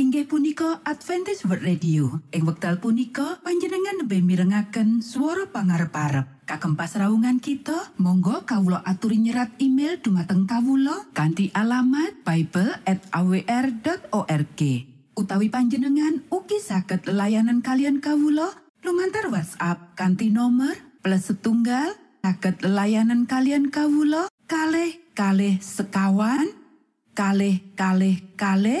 inggih punika Adventist World Radio. Ing wekdal punika panjenengan lebih mirengaken suara pangarep parep kagem pasraungan kita Monggo Kawulo aturi nyerat email dumateng Kawulo kanti alamat Bible utawi panjenengan uki saged layanan kalian Kawulo lumantar WhatsApp kanti nomor plus setunggal saged layanan kalian Kawulo kalh kalh sekawan kalh kalh kalh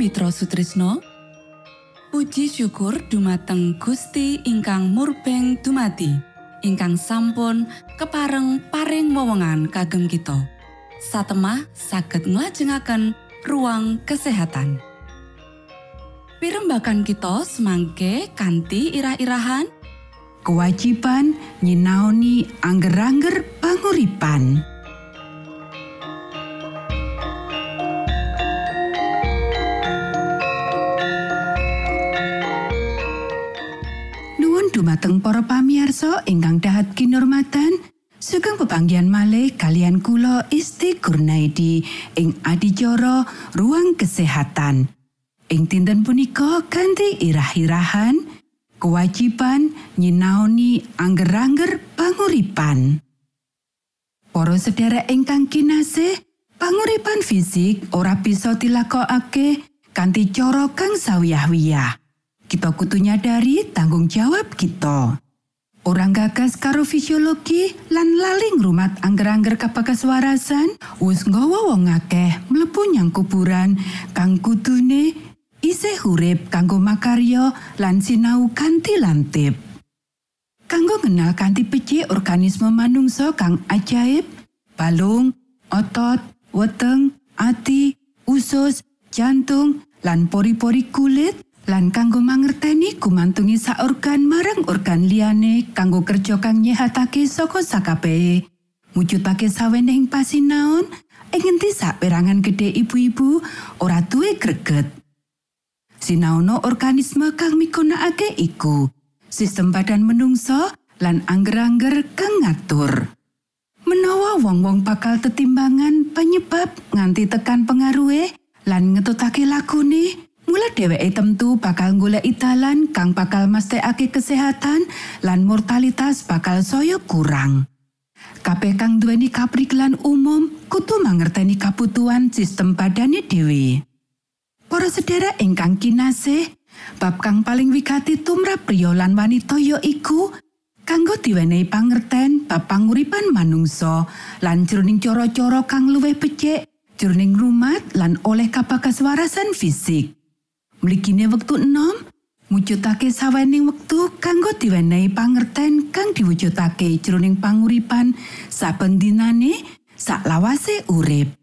Mitra Sutrisno. Puji syukur dumateng Gusti ingkang murbeng dumati ingkang sampun kepareng paring wewenngan kagem kita. Satemah saged nglajengaken ruang kesehatan. Pirembakan kita semangke kanthi irah-irahan. Kewajiban nyinaoni angger-angger panguripan. Dumateng para pamiarsa ingkang dahat kinurmatan, sugeng pepanggihan malih kalian kula Isti Kurnaidi ing adicara ruang kesehatan. Ing dinten punika kanthi irah-irahan, kewajiban nyinaoni angger-angger panguripan. Para sedherek ingkang kinasih, panguripan fisik ora bisa dilakokake kanthi cara kang sawiyah-wiyah. Kita kudu nyadari tanggung jawab kita. Orang gagas karo fisiologi lan laling rumat angger-angger kapakaswarasan wis nggawa wong akeh mlebu nyang kuburan kang kudune isih urip kanggo makarya lan sinau kanthi lantip. Kanggo kenal kanthi becik organisme manungsa kang ajaib, balung, otot, weteng, ati, usus, jantung, lan pori-pori kulit, lan kanggo mangerteni gumantungi sak organ marang organ liyane kanggo kerja kang nyehatake saka sakabehe. Mujudake sawenehing pasinaon, ing ngendi saperangan gedhe ibu-ibu ora duwe greget. Sinaono organisme kang migunakake iku sistem badan menungso lan angger-angger kang ngatur. Menawa wong-wong bakal tetimbangan penyebab nganti tekan pengaruhe lan ngetutake lakune, mula dheweke temtu bakal golek dalan kang bakal mesthekake kesehatan lan mortalitas bakal saya kurang. Kabeh kang duweni kaprigelan umum kudu mangerteni kabutuhan sistem badane dhewe. Para sedherek ingkang kinasih, bab kang paling wigati tumrap priya lan wanita ya iku kanggo diwenehi pangerten bab panguripan manungsa lan jroning cara-cara kang luwih becik jroning rumat lan oleh kapakaswarasan fisik. Mligine wektu enom, mujudake sawening wektu kanggo diwenehi pangerten kang diwujudake jroning panguripan saben dinane saklawase urip.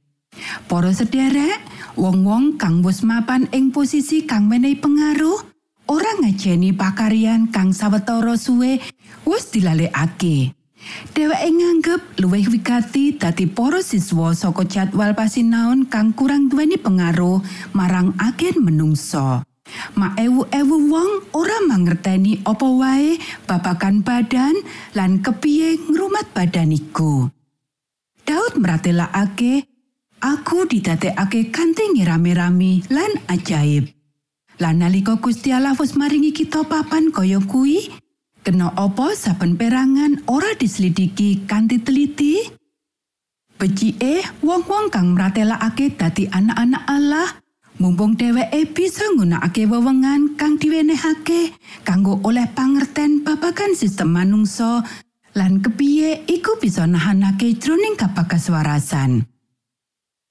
Para sederek, wong-wong kang wis mapan ing posisi kang menehi pengaruh, ora ngajeni pakaryan kang sawetara suwe wis dilalekake. Dheweke nganggep luwih wigati dadi para siswa saka jadwal pasinaon kang kurang duweni pengaruh marang agen menungso. Ma ewu-ewu wong ora mangerteni apa wae babagan badan lan kepiye ngrumat badan iku. Daud meratelakake Aku didadekake kanthi ngira-mirami lan ajaib. Lan nalika Gusti Allah wis maringi kita papan kaya kuwi, kena apa saben perangan ora diselidiki kanthi teliti? Becike wong-wong kang mratelakake dadi anak-anak Allah, mumpung dheweke bisa nggunakake wewengan kang diwenehake kanggo oleh pangerten babagan sistem manungsa lan kepiye iku bisa nahanake jroning kapakaswarasan.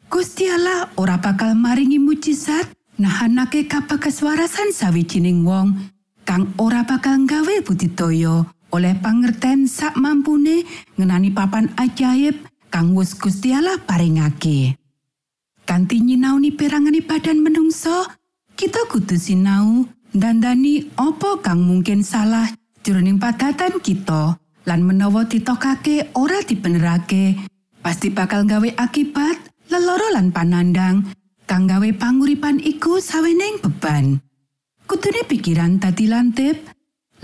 Gusti Allah ora bakal maringi mujizat nahanake kapakaswarasan sawijining wong kang ora bakal nggawe budidaya oleh pangerten sak mampune ngenani papan ajaib kang wis Gusti Allah paringake. Kanthi nyinauni perangane badan menungso, kita kudu sinau dandani opo kang mungkin salah jroning padatan kita lan menawa ditokake ora dibenerake pasti bakal gawe akibat leloro lan panandang kang gawe panguripan iku saweneng beban. Kudune pikiran tadi lantip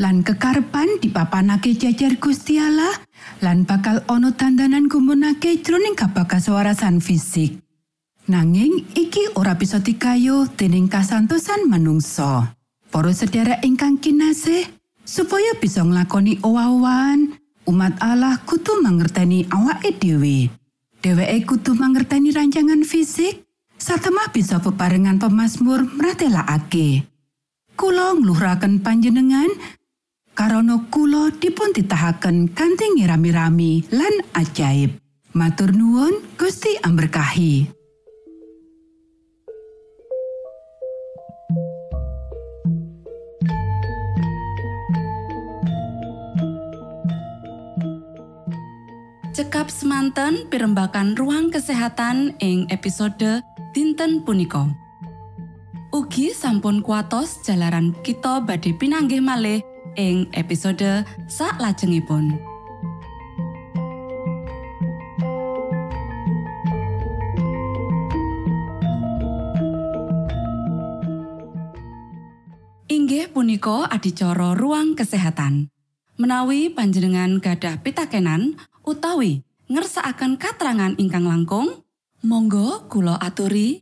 lan kekarepan dipapanake jajar Gusti Allah lan bakal ono tandanan gumunake jroning kabakaswarasan fisik. Nanging iki ora bisa dikayo dening kasantosan manungsa. Para sedherek ingkang kinasih, supaya bisa nglakoni owah-owahan, umat Allah kudu mangerteni awake dhewe. Dheweke kudu mangerteni rancangan fisik, satemah bisa bebarengan pemasmur mratelakake. kula ngluhuraken panjenengan karana kula dipun titahaken kanthi rami-rami lan ajaib. Matur nuwun Gusti amberkahi. Cekap semanten pimbakan ruang kesehatan ing episode dinten punika. Ugi sampun kuatos jalaran kita badhe pinanggih malih ing episode sak lajengipun. Inggih punika adicara ruang kesehatan. Menawi panjenengan gadah pitakenan utawi ngersakaken katrangan ingkang langkung, monggo kulo aturi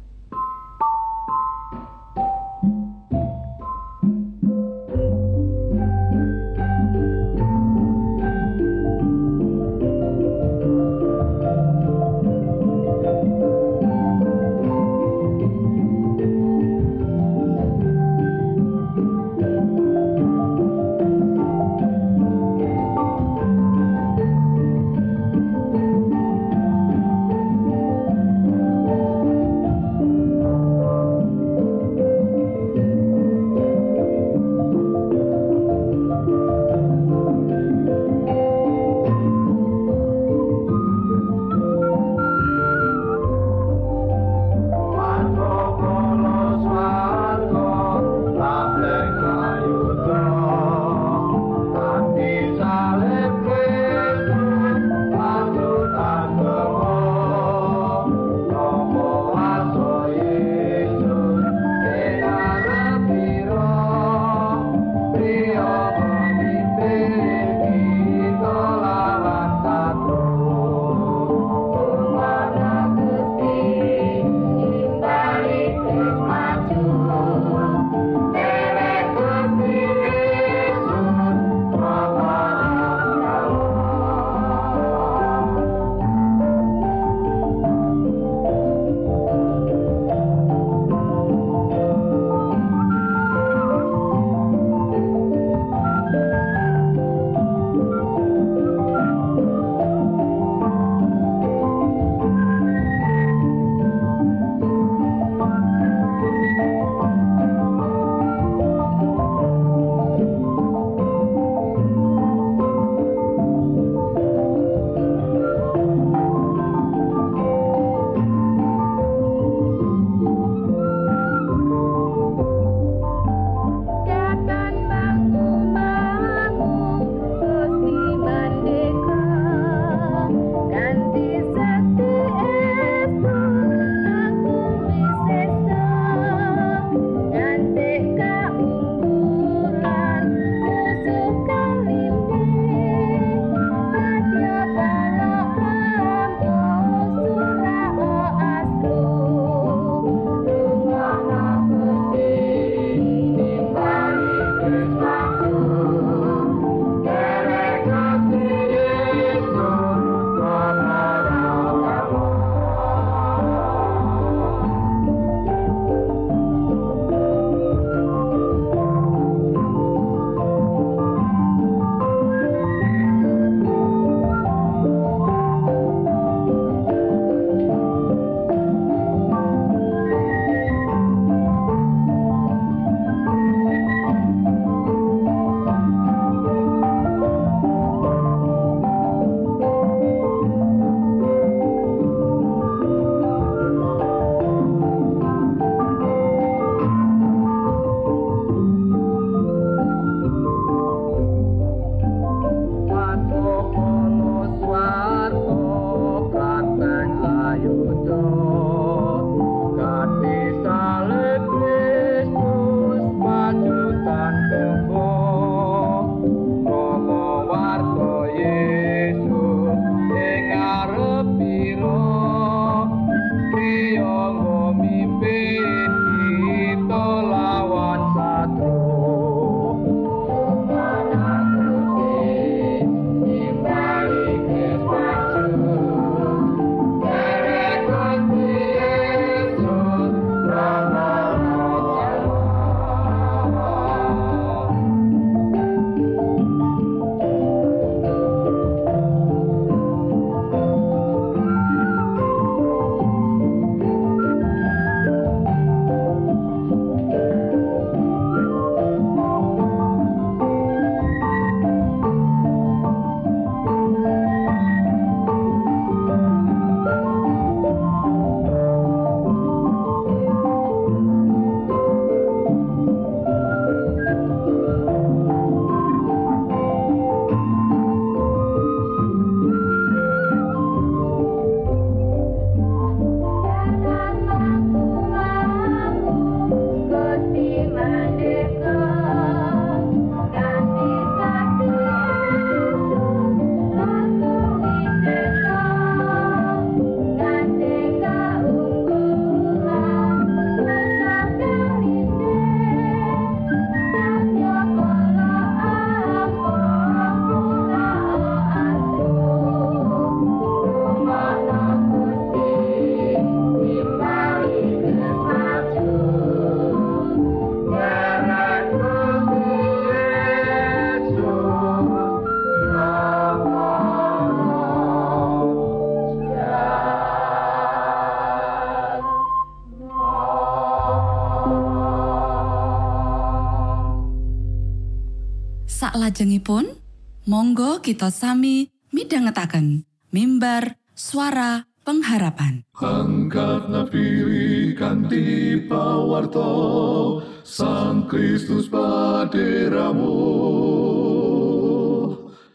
Salajengipun, monggo kita sami midhangetaken mimbar suara pengharapan. Angkat nafiri kanti pawarto Sang Kristus paderamu.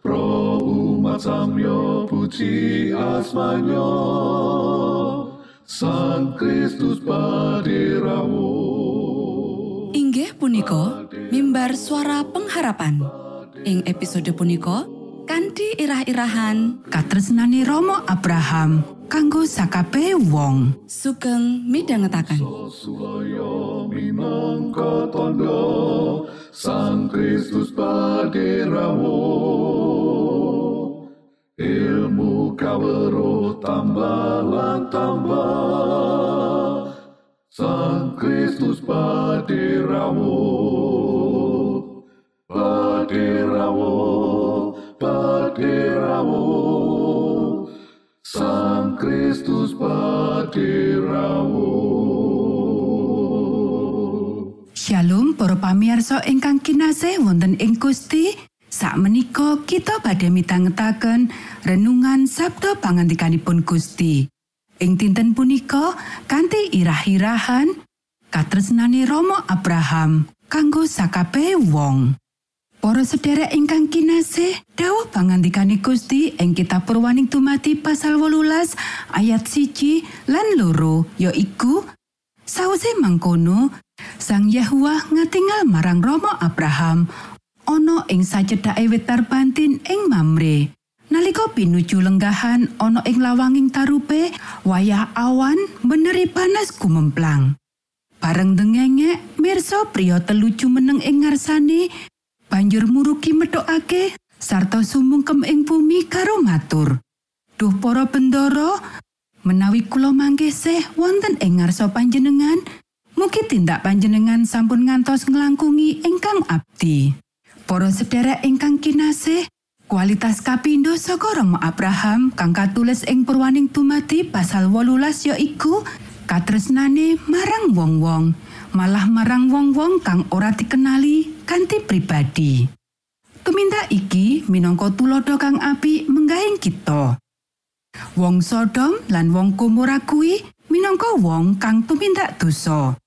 Pro umat samyo puji asmanyo Sang Kristus paderamu. Inggih punika mimbar suara pengharapan. Ing episode punika kanthi irah-irahan Katresnane Romo Abraham kanggo sakabeh wong. sugeng midhangetaken. Tondo Sang Kristus paderamu Ilmu kawero tambah tambah Sang Kristus paderamu Paderamu Sang Kristus paderamu Shalom para pamirsa ingkang kinasih wonten ing Gusti. Sakmenika kita badhe mitangetaken renungan Sabda pangandikanipun Gusti. Ing dinten punika kanthi irah-irahan katresnane Romo Abraham kanggo sakabeh wong. Para sedherek ingkang kinasih, dawuh pangandikane Gusti ing kitab Purwaning Tumati pasal 18 ayat siji lan loro yaiku Sawise mangkono, Sang Yahwa ngatingal marang Romo Abraham ana ing sacedhake wit tarbantin ing Mamre. Nalika pinuju lenggahan ana ing lawanging tarupe, wayah awan beneri panas gumemplang. Bareng dengenge, mirsa priya telu jumeneng ing ngarsane banjur muruki metokake sarta sumungkem ing bumi karo matur. Duh para bendoro, menawi kula mangkesih wonten ing ngarsa panjenengan, mugi tindak panjenengan sampun ngantos nglangkungi ingkang abdi. Para sedherek ingkang kinasih, kualitas kapindo saka Rama Abraham kang katulis ing Purwaning Tumati pasal 18 yaiku katresnane marang wong-wong, malah marang wong-wong kang ora dikenali kanthi pribadi. Tumindak iki minangka tulodo kang apik menggahing kita. Wong Sodom lan wong Gomora kuwi minangka wong kang tumindak dosa.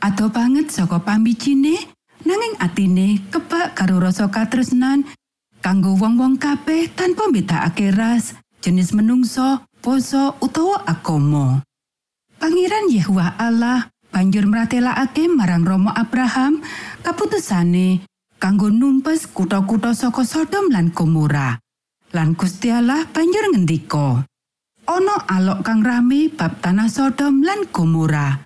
Ado banget saka pambijine nanging atine kebak karo rasa katresnan kanggo wong-wong kabeh tanpa mbedakake ras, jenis menungso, poso utawa agama. Pangeran Yehuwa Allah banjur mratelakake marang Romo Abraham kaputusane kanggo numpes kutha-kutha saka Sodom lan Gomora. Lan Gusti Allah banjur ngendika, ana alok kang rame bab tanah Sodom lan Gomora.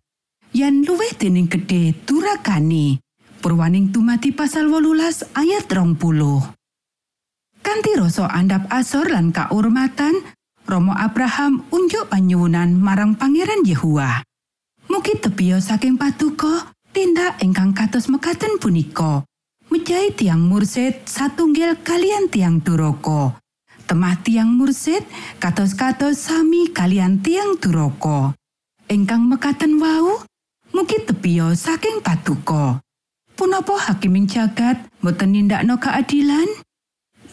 Yen luwih dening gedhe durakane. Purwaning tumati pasal 18 ayat 20. Kanthi rasa andap asor lan kaurmatan, Romo Abraham unjuk panyuwunan marang Pangeran Yehuwa. Mugi tebia saking patuko tindak ingkang kados mekaten punika. Mejahi tiang mursid satunggil kalian tiang duroko. Temah tiang mursid kados-kados sami kalian tiang duroko. Ingkang mekaten wau, mugi tebia saking patuko. Punapa hakiming jagat boten nindakno keadilan?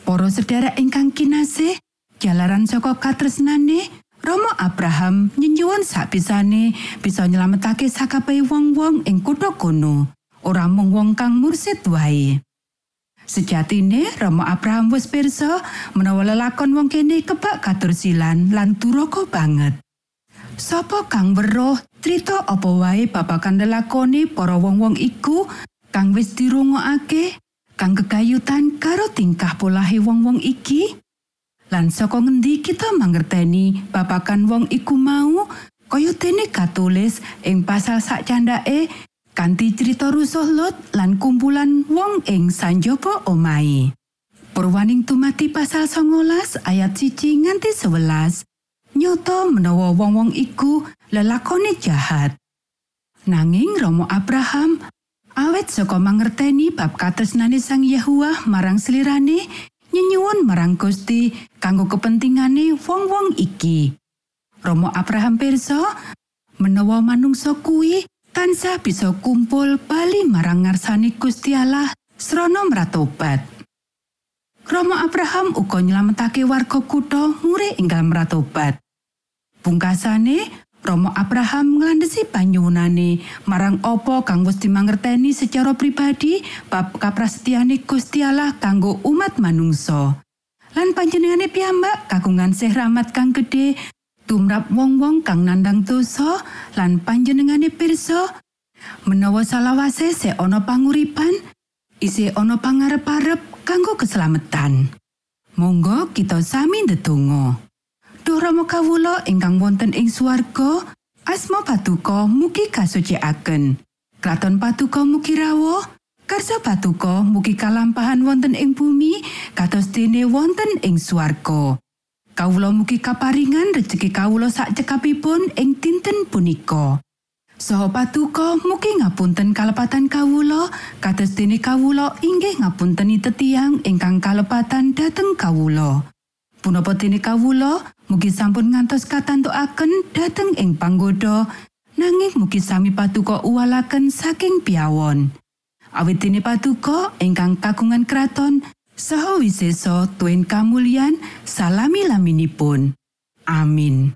Para sedherek ingkang kinasih, jalaran saka katresnane, Romo Abraham nyenyuwun sapisane bisa nyelametake sakabeh wong-wong ing kutha kono, ora mung wong kang mursid wae. Sejatine Romo Abraham wis pirsa menawa lelakon wong kene kebak katursilan lan duraka banget. Sapa kang weruh crita apa wae babagan lelakone para wong-wong iku kang wis dirungokake kang kegayutan karo tingkah polahe wong-wong iki? Lan saka ngendi kita mangerteni babagan wong iku mau kaya dene katulis ing pasal sak candake kanthi cerita rusuh Lot lan kumpulan wong ing sanjaba omahe. Purwaning tumati pasal 19 ayat siji nganti 11. Nyoto menawa wong-wong iku lelakone jahat. Nanging Romo Abraham awet saka mangerteni bab katresnane Sang Yahuwah marang slirane nyenyuwun marang Gusti kanggo kepentingane wong-wong iki. Romo Abraham pirsa menawa manungsa kuwi tansah bisa kumpul bali marang ngarsane Gusti Allah srana mratobat. Rama Abraham uga nyelametake warga kutha ngure enggal meratobat. Pungkasane, Rama Abraham nglandhesi panyuwunane marang apa kang wis dimangerteni secara pribadi bab kaprasetyane Gusti Allah kanggo umat manungsa. Lan panjenengane piyambak kagungan sih rahmat kang gedhe tumrap wong-wong kang nandang dosa lan panjenengane pirsa menawa salawase se ana panguripan isih ana pangarep-arep kanggo keselamatan. Monggo kita sami ndedonga. Duh Rama kawula ingkang wonten ing swarga, asma patuko mugi kasucikaken. Kraton patuko mugi rawuh, karsa patuko mugi kalampahan wonten ing bumi kados dene wonten ing swarga. Kawula mugi kaparingan rejeki kawula sak cekapipun ing dinten punika. Saha patuko mugi ngapunten kalepatan kawula kados dene kawula inggih ngapunteni tetiang ingkang kalepatan dhateng kawula. Punapa dene kawula mugi sampun ngantos katantukaken dhateng ing panggoda nanging mugi sami patuko uwalaken saking piawon. Awit dene patuko ingkang kagungan kraton saha wiseso tuen kamulyan salami laminipun. Amin.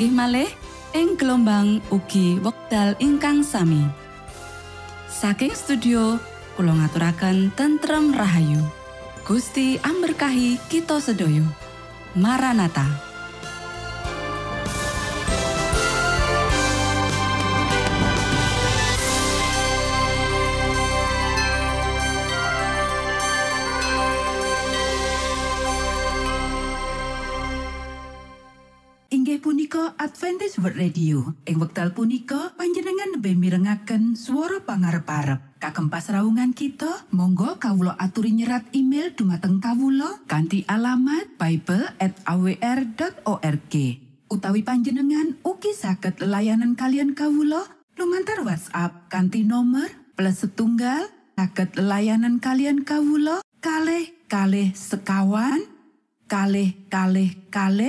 pinanggih malih ing gelombang ugi wekdal ingkang sami. Saking studio kula ngaturaken tentrem rahayu. Gusti amberkahi kita sedaya. Maranata Adventist World Radio. Ing wekdal punika panjenengan lebih mirengaken swara pangarep-arep. Kagem pasraungan kita, monggo kawula aturi nyerat email dumateng kawula kanthi alamat bible@awr.org. Utawi panjenengan ugi saged layanan kalian kawula lumantar WhatsApp kanthi nomor plus setunggal saged layanan kalian kawula kalih kalih sekawan kalih kalih kalih